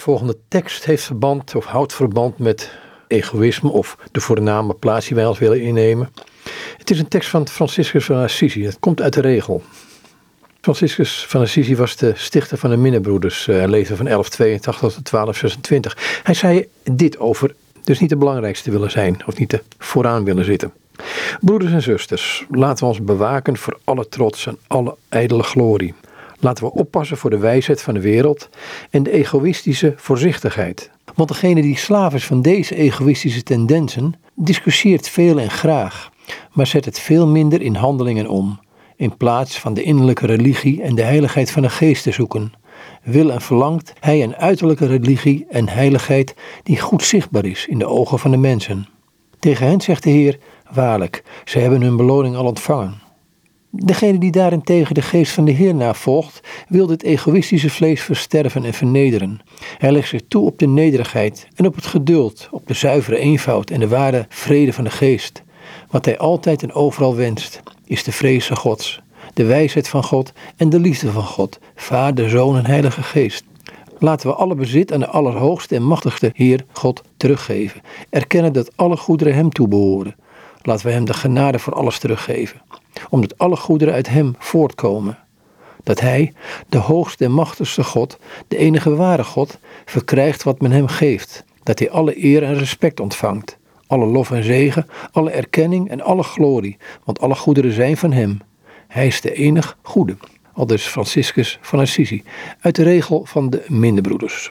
volgende tekst heeft verband of houdt verband met egoïsme of de voorname plaats die wij ons willen innemen. Het is een tekst van Franciscus van Assisi. Het komt uit de regel. Franciscus van Assisi was de stichter van de Minnebroeders. Hij leefde van 1182 tot 1226. Hij zei dit over, dus niet de belangrijkste willen zijn of niet te vooraan willen zitten. Broeders en zusters, laten we ons bewaken voor alle trots en alle ijdele glorie. Laten we oppassen voor de wijsheid van de wereld en de egoïstische voorzichtigheid. Want degene die slaaf is van deze egoïstische tendensen, discussieert veel en graag, maar zet het veel minder in handelingen om, in plaats van de innerlijke religie en de heiligheid van de geest te zoeken. Wil en verlangt hij een uiterlijke religie en heiligheid die goed zichtbaar is in de ogen van de mensen. Tegen hen zegt de Heer: Waarlijk, zij hebben hun beloning al ontvangen. Degene die daarentegen de geest van de Heer navolgt, wil dit egoïstische vlees versterven en vernederen. Hij legt zich toe op de nederigheid en op het geduld, op de zuivere eenvoud en de ware vrede van de geest. Wat hij altijd en overal wenst, is de vrezen Gods, de wijsheid van God en de liefde van God, Vader, Zoon en Heilige Geest. Laten we alle bezit aan de Allerhoogste en Machtigste Heer God teruggeven. Erkennen dat alle goederen Hem toebehoren. Laten we Hem de genade voor alles teruggeven omdat alle goederen uit Hem voortkomen. Dat Hij, de hoogste en machtigste God, de enige ware God, verkrijgt wat men Hem geeft. Dat Hij alle eer en respect ontvangt, alle lof en zegen, alle erkenning en alle glorie, want alle goederen zijn van Hem. Hij is de enig goede. Al dus Franciscus van Assisi, uit de regel van de minderbroeders.